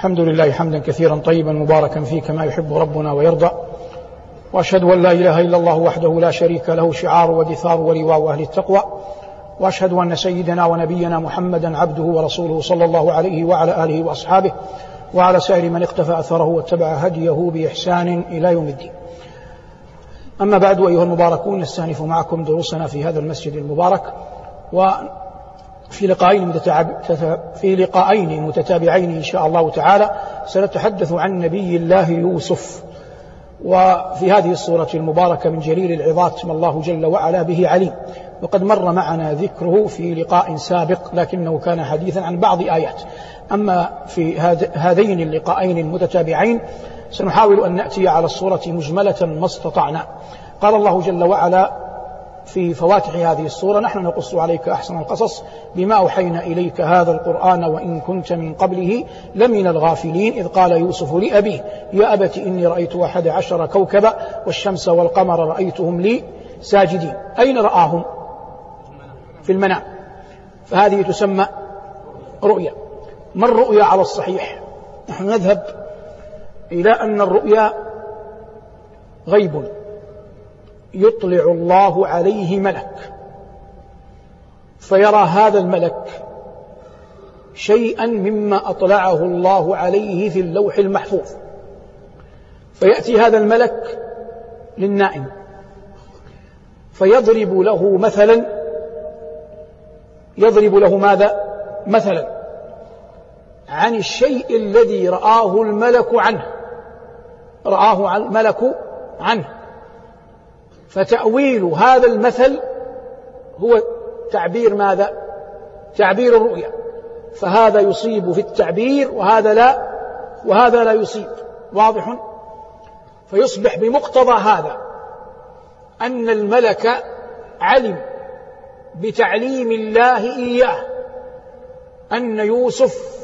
الحمد لله حمدا كثيرا طيبا مباركا فيه كما يحب ربنا ويرضى. وأشهد أن لا إله إلا الله وحده لا شريك له شعار ودثار ولواء أهل التقوى. وأشهد أن سيدنا ونبينا محمدا عبده ورسوله صلى الله عليه وعلى آله وأصحابه وعلى سائر من اقتفى أثره واتبع هديه بإحسان إلى يوم الدين. أما بعد أيها المباركون نستأنف معكم دروسنا في هذا المسجد المبارك. وفي لقاءين في لقاءين متتابعين إن شاء الله تعالى سنتحدث عن نبي الله يوسف. وفي هذه الصورة المباركة من جليل العظات ما الله جل وعلا به عليم. وقد مر معنا ذكره في لقاء سابق لكنه كان حديثا عن بعض آيات. أما في هذين اللقاءين المتتابعين سنحاول أن نأتي على الصورة مجملة ما استطعنا. قال الله جل وعلا في فواتح هذه الصورة. نحن نقص عليك أحسن القصص بما أوحينا إليك هذا القرآن وإن كنت من قبله لمن الغافلين. إذ قال يوسف لأبيه يا أبت إني رأيت أحد عشر كوكبا والشمس والقمر رأيتهم لي ساجدين. أين رآهم؟ في المنام. فهذه تسمى رؤيا. ما الرؤيا على الصحيح؟ نحن نذهب إلى أن الرؤيا غيب. يطلع الله عليه ملك. فيرى هذا الملك شيئا مما أطلعه الله عليه في اللوح المحفوظ. فيأتي هذا الملك للنائم. فيضرب له مثلا يضرب له ماذا؟ مثلا عن الشيء الذي رآه الملك عنه. رآه الملك عنه. فتأويل هذا المثل هو تعبير ماذا؟ تعبير الرؤيا فهذا يصيب في التعبير وهذا لا وهذا لا يصيب واضح؟ فيصبح بمقتضى هذا أن الملك علم بتعليم الله إياه أن يوسف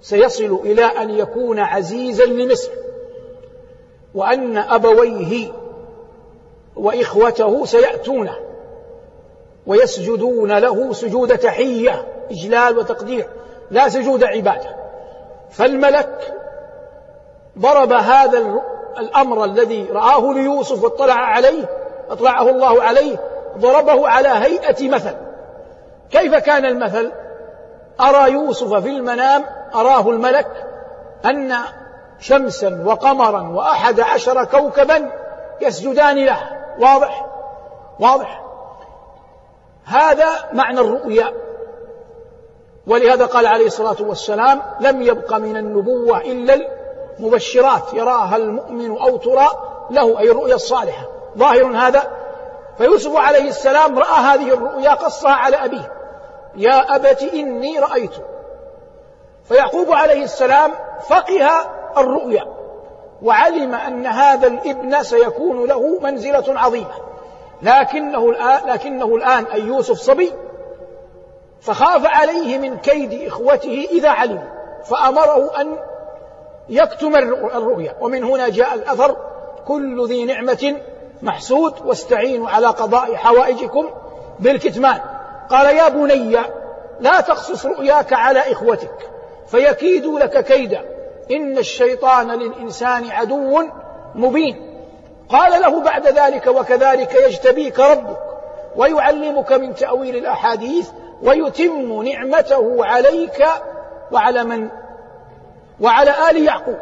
سيصل إلى أن يكون عزيزا لمصر وأن أبويه وإخوته سيأتونه ويسجدون له سجود تحية إجلال وتقدير لا سجود عبادة. فالملك ضرب هذا الأمر الذي رآه ليوسف واطلع عليه أطلعه الله عليه ضربه على هيئة مثل. كيف كان المثل؟ أرى يوسف في المنام أراه الملك أن شمسا وقمرا وأحد عشر كوكبا يسجدان له. واضح؟ واضح. هذا معنى الرؤيا. ولهذا قال عليه الصلاة والسلام لم يبق من النبوة إلا المبشرات. يراها المؤمن أو ترى له أي الرؤيا الصالحة ظاهر هذا. فيوسف عليه السلام رأى هذه الرؤيا قصها على أبيه. يا أبت إني رأيت. فيعقوب عليه السلام فقه الرؤيا. وعلم أن هذا الابن سيكون له منزلة عظيمة. لكنه الآن لكنه الآن أي يوسف صبي فخاف عليه من كيد إخوته إذا علم فأمره أن يكتم الرؤيا. ومن هنا جاء الأثر كل ذي نعمة محسود واستعينوا على قضاء حوائجكم بالكتمان. قال يا بني لا تقصص رؤياك على إخوتك فيكيدوا لك كيدا. إن الشيطان للإنسان عدو مبين. قال له بعد ذلك وكذلك يجتبيك ربك ويعلمك من تأويل الأحاديث ويتم نعمته عليك وعلى من؟ وعلى آل يعقوب.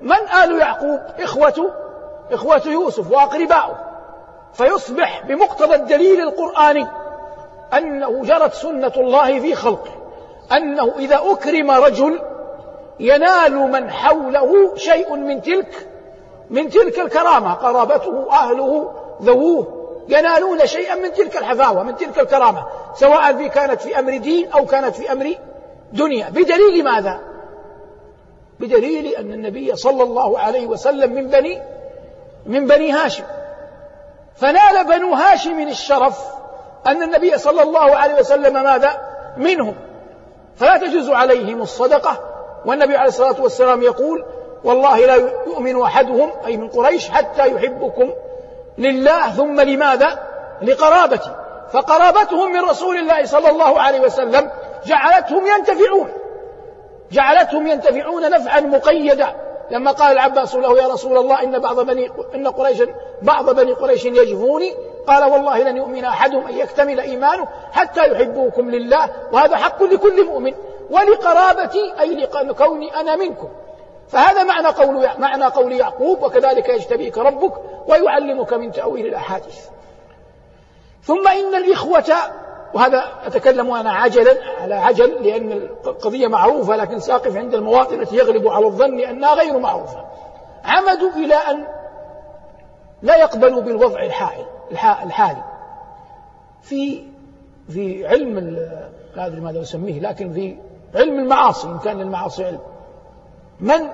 من آل يعقوب؟ إخوة إخوة يوسف وأقرباؤه. فيصبح بمقتضى الدليل القرآني أنه جرت سنة الله في خلقه أنه إذا أكرم رجل ينال من حوله شيء من تلك من تلك الكرامة. قرابته أهله ذووه ينالون شيئا من تلك الحفاوة من تلك الكرامة. سواء في كانت في أمر دين أو كانت في أمر دنيا. بدليل ماذا؟ بدليل أن النبي صلى الله عليه وسلم من بني من بني هاشم. فنال بنو هاشم الشرف أن النبي صلى الله عليه وسلم ماذا؟ منهم. فلا تجوز عليهم الصدقة والنبي عليه الصلاة والسلام يقول والله لا يؤمن أحدهم أي من قريش حتى يحبكم لله ثم لماذا؟ لقرابتي. فقرابتهم من رسول الله صلى الله عليه وسلم جعلتهم ينتفعون. جعلتهم ينتفعون نفعا مقيدا. لما قال العباس له يا رسول الله إن بعض بني إن قريشا بعض بني قريش يجفوني. قال والله لن يؤمن أحدهم أن يكتمل إيمانه حتى يحبوكم لله وهذا حق لكل مؤمن. ولقرابتي أي لكوني أنا منكم. فهذا معنى قول معنى قول يعقوب وكذلك يجتبيك ربك ويعلمك من تأويل الأحاديث. ثم إن الإخوة وهذا أتكلم أنا عجلا على عجل لأن القضية معروفة لكن ساقف عند المواطن التي يغلب على الظن أنها غير معروفة. عمدوا إلى أن لا يقبلوا بالوضع الحالي الحالي. في في علم لا أدري ماذا أسميه لكن في علم المعاصي إن كان المعاصي علم. من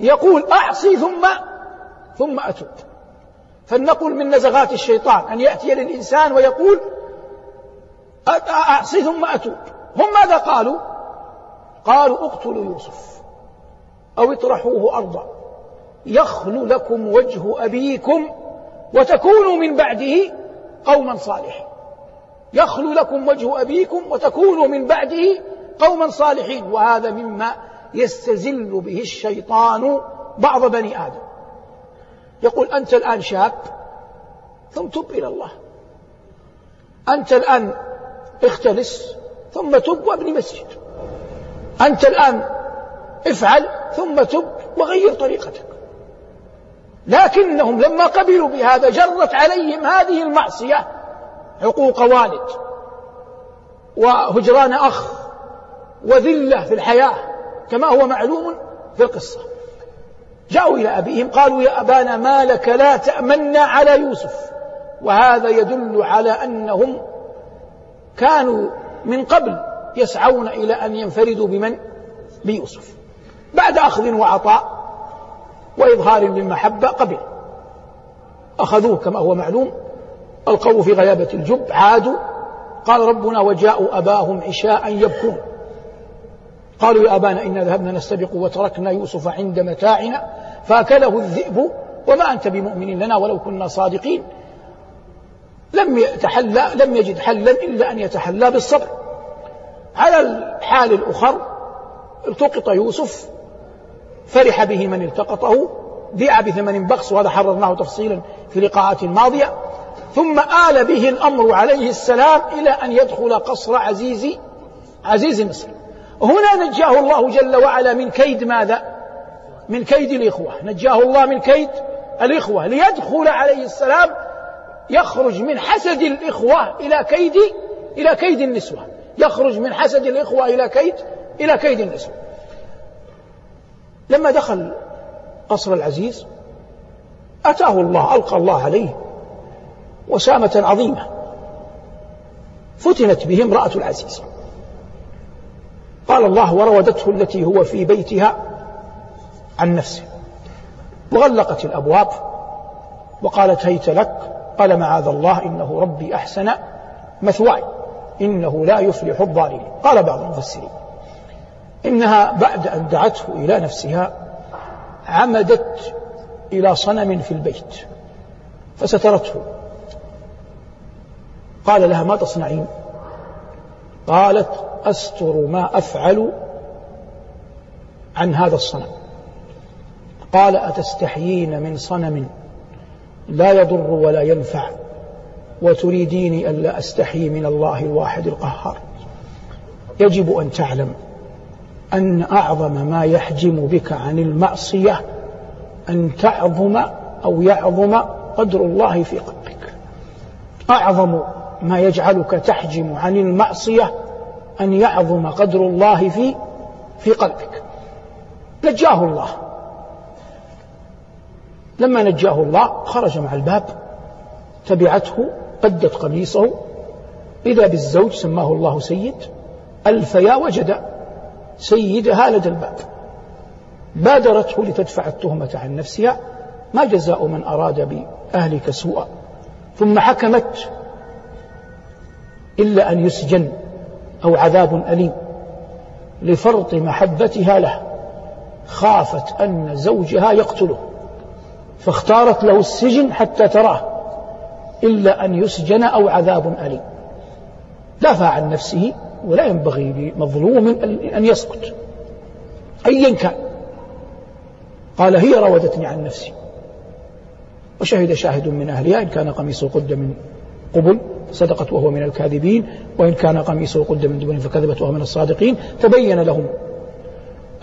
يقول أعصي ثم ثم أتوب. فلنقل من نزغات الشيطان أن يأتي للإنسان ويقول أعصي ثم أتوب. هم ماذا قالوا؟ قالوا اقتلوا يوسف أو اطرحوه أرضا. يخل لكم وجه أبيكم وتكونوا من بعده قوما صالحين. يخل لكم وجه أبيكم وتكونوا من بعده قوما صالحين وهذا مما يستزل به الشيطان بعض بني آدم. يقول أنت الآن شاب ثم تب إلى الله. أنت الآن اختلس ثم تب وابني مسجد. أنت الآن افعل ثم تب وغير طريقتك. لكنهم لما قبلوا بهذا جرت عليهم هذه المعصية عقوق والد وهجران أخ وذلة في الحياة كما هو معلوم في القصة. جاءوا إلى أبيهم قالوا يا أبانا ما لك لا تأمنا على يوسف؟ وهذا يدل على أنهم كانوا من قبل يسعون إلى أن ينفردوا بمن؟ بيوسف. بعد أخذ وعطاء وإظهار للمحبة قبل. أخذوه كما هو معلوم ألقوه في غيابة الجب عادوا قال ربنا وجاءوا أباهم عشاء يبكون. قالوا يا أبانا إنا ذهبنا نستبق وتركنا يوسف عند متاعنا فأكله الذئب وما أنت بمؤمن لنا ولو كنا صادقين. لم يتحلى لم يجد حلا إلا أن يتحلى بالصبر. على الحال الأخر التقط يوسف فرح به من التقطه بيع بثمن بخس وهذا حررناه تفصيلا في لقاءات ماضية. ثم آل به الأمر عليه السلام إلى أن يدخل قصر عزيز عزيز مصر. هنا نجاه الله جل وعلا من كيد ماذا؟ من كيد الإخوة. نجاه الله من كيد الإخوة. ليدخل عليه السلام يخرج من حسد الإخوة إلى كيد إلى كيد النسوة. يخرج من حسد الإخوة إلى كيد إلى كيد النسوة. لما دخل قصر العزيز أتاه الله ألقى الله عليه وسامة عظيمة. فتنت به امرأة العزيز. قال الله وراودته التي هو في بيتها عن نفسه. وغلقت الأبواب وقالت هيت لك؟ قال معاذ الله إنه ربي أحسن مثواي إنه لا يفلح الظالمين. قال بعض المفسرين إنها بعد أن دعته إلى نفسها عمدت إلى صنم في البيت فسترته. قال لها ما تصنعين؟ قالت أستر ما أفعل عن هذا الصنم. قال أتستحيين من صنم لا يضر ولا ينفع وتريديني ألا أستحي من الله الواحد القهار. يجب أن تعلم أن أعظم ما يحجم بك عن المعصية أن تعظم أو يعظم قدر الله في قلبك. أعظم ما يجعلك تحجم عن المعصية أن يعظم قدر الله في في قلبك. نجاه الله. لما نجاه الله خرج مع الباب تبعته قدت قميصه. إذا بالزوج سماه الله سيد. ألفيا وجد سيدها لدى الباب. بادرته لتدفع التهمة عن نفسها. ما جزاء من أراد بأهلك سوءا. ثم حكمت إلا أن يسجن أو عذاب أليم لفرط محبتها له خافت أن زوجها يقتله. فاختارت له السجن حتى تراه إلا أن يسجن أو عذاب أليم. دافع عن نفسه ولا ينبغي لمظلوم أن يسكت. أيا كان. قال هي راودتني عن نفسي. وشهد شاهد من أهلها إن كان قميصه قد من قبل. صدقت وهو من الكاذبين وإن كان قميصه قد من دبر فكذبت وهو من الصادقين. تبين لهم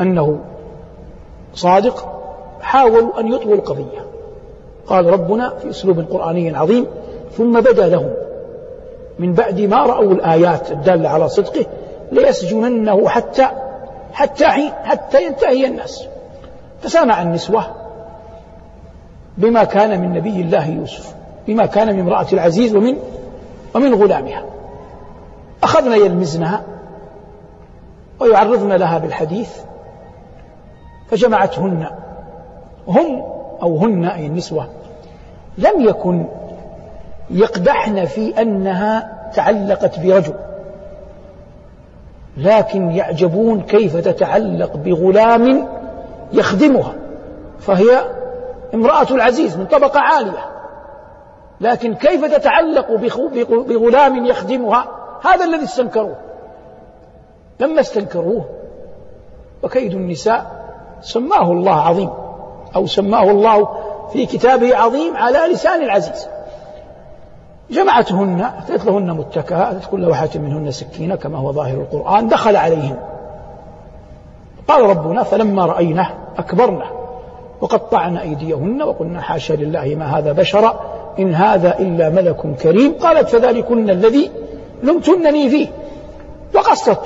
أنه صادق حاولوا أن يطووا القضية. قال ربنا في أسلوب قرآني عظيم ثم بدا لهم. من بعد ما رأوا الآيات الدالة على صدقه ليسجننه حتى حتى حين حتى ينتهي الناس. فسامع النسوة بما كان من نبي الله يوسف بما كان من امرأة العزيز ومن ومن غلامها. أخذنا يلمزنها ويعرضن لها بالحديث فجمعتهن. هم أو هن أي النسوة لم يكن يقدحن في أنها تعلقت برجل لكن يعجبون كيف تتعلق بغلام يخدمها فهي امرأة العزيز من طبقة عالية. لكن كيف تتعلق بغلام يخدمها؟ هذا الذي استنكروه. لما استنكروه وكيد النساء سماه الله عظيم أو سماه الله في كتابه عظيم على لسان العزيز. جمعتهن أتت لهن متكأ أتت كل واحدة منهن سكينة كما هو ظاهر القرآن دخل عليهن. قال ربنا فلما رأينه أكبرنا وقطعن أيديهن وقلنا حاشا لله ما هذا بشرا إن هذا إلا ملك كريم. قالت فذلكن الذي لمتنني فيه. وقصت.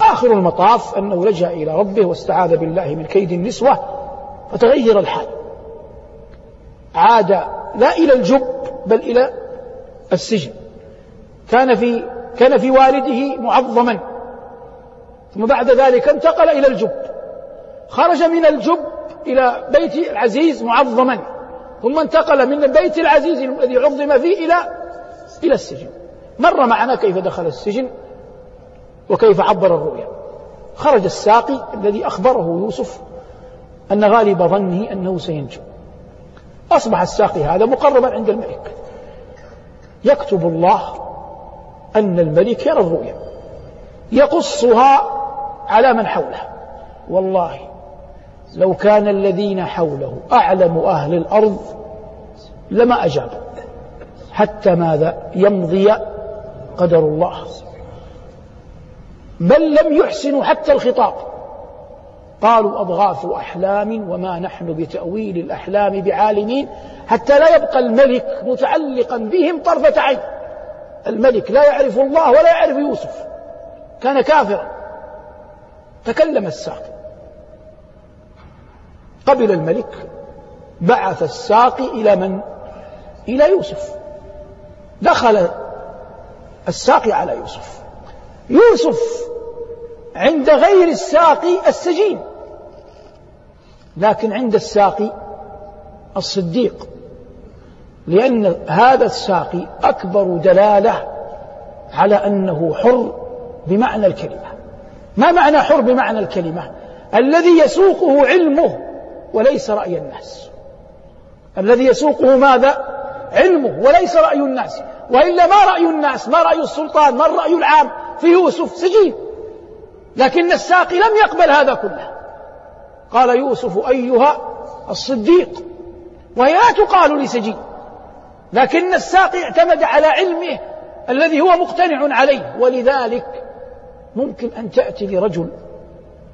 آخر المطاف أنه لجأ إلى ربه واستعاذ بالله من كيد النسوة فتغير الحال. عاد لا إلى الجب بل إلى السجن. كان في كان في والده معظما. ثم بعد ذلك انتقل إلى الجب. خرج من الجب إلى بيت العزيز معظما. ثم انتقل من البيت العزيز الذي عظم فيه إلى إلى السجن. مر معنا كيف دخل السجن وكيف عبر الرؤيا. خرج الساقي الذي أخبره يوسف أن غالب ظنه أنه سينجو. أصبح الساقي هذا مقربا عند الملك. يكتب الله أن الملك يرى الرؤيا. يقصها على من حوله. والله لو كان الذين حوله أعلم أهل الأرض لما أجابوا حتى ماذا؟ يمضي قدر الله. بل لم يحسنوا حتى الخطاب. قالوا أضغاث أحلام وما نحن بتأويل الأحلام بعالمين حتى لا يبقى الملك متعلقا بهم طرفة عين. الملك لا يعرف الله ولا يعرف يوسف. كان كافرا. تكلم الساقي قبل الملك بعث الساقي إلى من؟ إلى يوسف. دخل الساقي على يوسف. يوسف عند غير الساقي السجين. لكن عند الساقي الصديق. لأن هذا الساقي أكبر دلالة على أنه حر بمعنى الكلمة. ما معنى حر بمعنى الكلمة؟ الذي يسوقه علمه وليس رأي الناس. الذي يسوقه ماذا؟ علمه وليس رأي الناس. وإلا ما رأي الناس؟ ما رأي السلطان؟ ما الرأي العام؟ في يوسف سجين. لكن الساقي لم يقبل هذا كله. قال يوسف أيها الصديق وهي لا تقال لسجين. لكن الساقي اعتمد على علمه الذي هو مقتنع عليه. ولذلك ممكن أن تأتي لرجل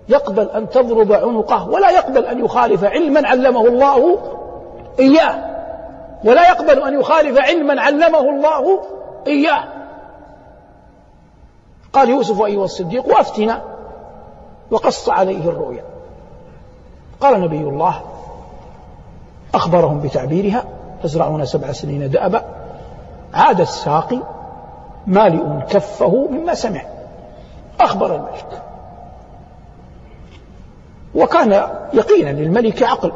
يقبل أن تضرب عنقه ولا يقبل أن يخالف علما علمه الله إياه. ولا يقبل أن يخالف علما علمه الله إياه. قال يوسف أيها الصديق وافتنا وقص عليه الرؤيا. قال نبي الله أخبرهم بتعبيرها تزرعون سبع سنين دأبا عاد الساقي مالئ كفه مما سمع. أخبر الملك. وكان يقينا للملك عقل.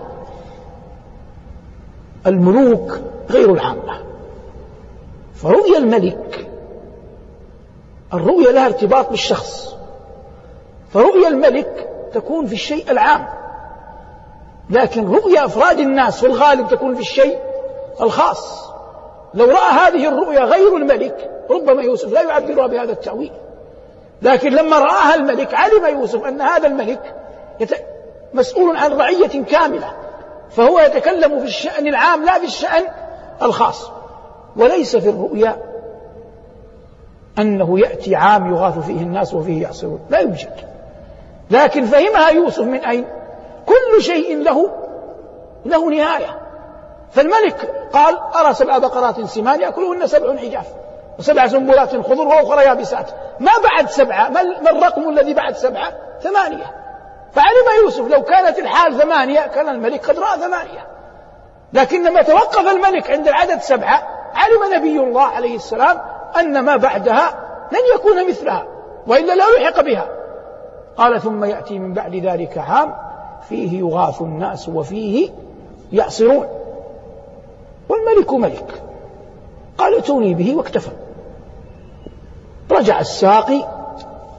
الملوك غير العامة. فرؤيا الملك الرؤيا لها ارتباط بالشخص. فرؤيا الملك تكون في الشيء العام. لكن رؤيا أفراد الناس في الغالب تكون في الشيء الخاص. لو رأى هذه الرؤيا غير الملك ربما يوسف لا يعبرها بهذا التأويل. لكن لما رآها الملك علم يوسف أن هذا الملك مسؤول عن رعية كاملة فهو يتكلم في الشأن العام لا في الشأن الخاص. وليس في الرؤيا أنه يأتي عام يغاث فيه الناس وفيه يعصرون لا يوجد. لكن فهمها يوسف من أين؟ كل شيء له له نهاية. فالملك قال أرى سبع بقرات سمان يأكلهن سبع عجاف وسبع سنبلات خضر وأخرى يابسات. ما بعد سبعة ما الرقم الذي بعد سبعة؟ ثمانية. فعلم يوسف لو كانت الحال ثمانية كان الملك قد رأى ثمانية. لكنما توقف الملك عند العدد سبعة علم نبي الله عليه السلام أن ما بعدها لن يكون مثلها وإلا لا يلحق بها. قال ثم يأتي من بعد ذلك عام فيه يغاث الناس وفيه يعصرون. والملك ملك. قال ائتوني به واكتفى. رجع الساقي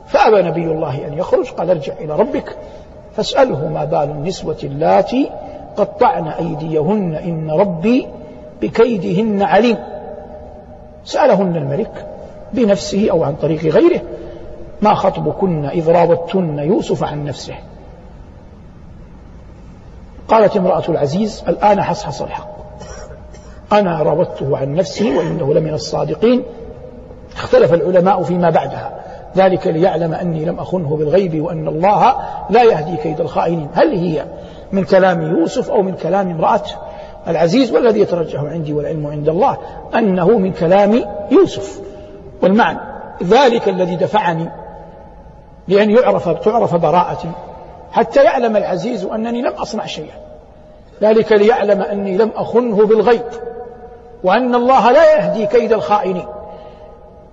فأبى نبي الله أن يخرج قال ارجع إلى ربك فاسأله ما بال النسوة اللاتي قطعن أيديهن إن ربي بكيدهن عليم. سألهن الملك بنفسه أو عن طريق غيره ما خطبكن إذ راوتن يوسف عن نفسه؟ قالت امرأة العزيز الآن حصحص الحق. أنا راودته عن نفسه وإنه لمن الصادقين. اختلف العلماء فيما بعدها. ذلك ليعلم أني لم أخنه بالغيب وأن الله لا يهدي كيد الخائنين. هل هي من كلام يوسف أو من كلام امرأة العزيز والذي يترجح عندي والعلم عند الله؟ أنه من كلام يوسف. والمعنى ذلك الذي دفعني لأن يعرف تعرف براءتي حتى يعلم العزيز أنني لم أصنع شيئا. ذلك ليعلم أني لم أخنه بالغيب وأن الله لا يهدي كيد الخائنين.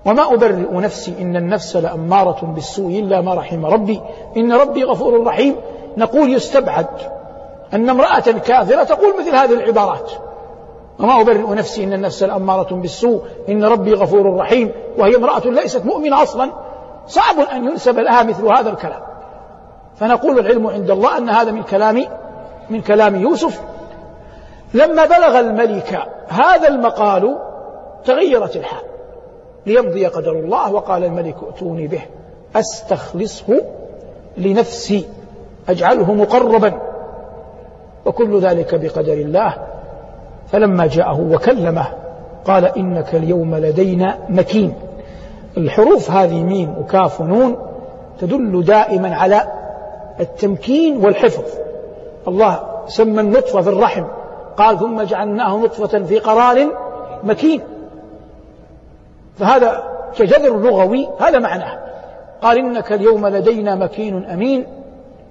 وما أبرئ نفسي إن النفس لأمارة بالسوء إلا ما رحم ربي. إن ربي غفور رحيم. نقول يستبعد أن امرأة كافرة تقول مثل هذه العبارات. وما أبرئ نفسي إن النفس لأمارة بالسوء. إن ربي غفور رحيم. وهي امرأة ليست مؤمنة أصلا. صعب أن ينسب لها مثل هذا الكلام. فنقول العلم عند الله أن هذا من كلام من كلام يوسف. لما بلغ الملك هذا المقال تغيرت الحال. ليمضي قدر الله وقال الملك ائتوني به أستخلصه لنفسي أجعله مقربا. وكل ذلك بقدر الله. فلما جاءه وكلمه قال إنك اليوم لدينا مكين. الحروف هذه ميم وكاف ونون تدل دائما على التمكين والحفظ. الله سمى النطفة في الرحم قال ثم جعلناه نطفة في قرار مكين. فهذا كجذر لغوي هذا معناه. قال إنك اليوم لدينا مكين أمين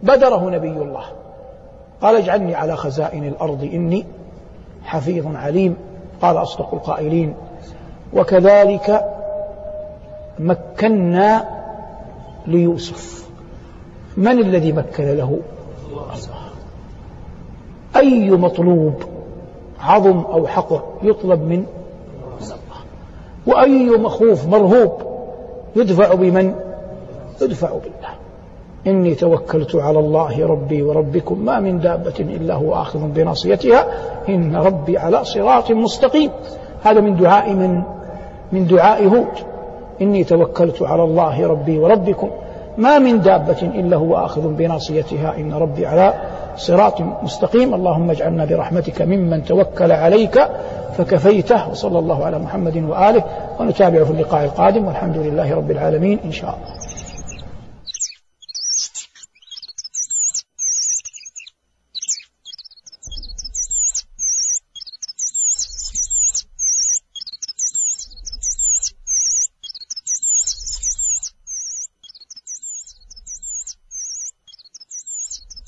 بدره نبي الله. قال اجعلني على خزائن الأرض إني حفيظ عليم. قال أصدق القائلين. وكذلك مكنا ليوسف. من الذي مكن له؟ الله أي مطلوب عظم أو حقر يطلب من وأي مخوف مرهوب يدفع بمن؟ يدفع بالله. إني توكلت على الله ربي وربكم ما من دابة إلا هو آخذ بناصيتها. إن ربي على صراط مستقيم. هذا من دعاء من؟ من دعاء هود. إني توكلت على الله ربي وربكم ما من دابة إلا هو آخذ بناصيتها. إن ربي على صراط مستقيم. اللهم اجعلنا برحمتك ممن توكل عليك فكفيته وصلى الله على محمد وآله ونتابع في اللقاء القادم والحمد لله رب العالمين. إن شاء الله.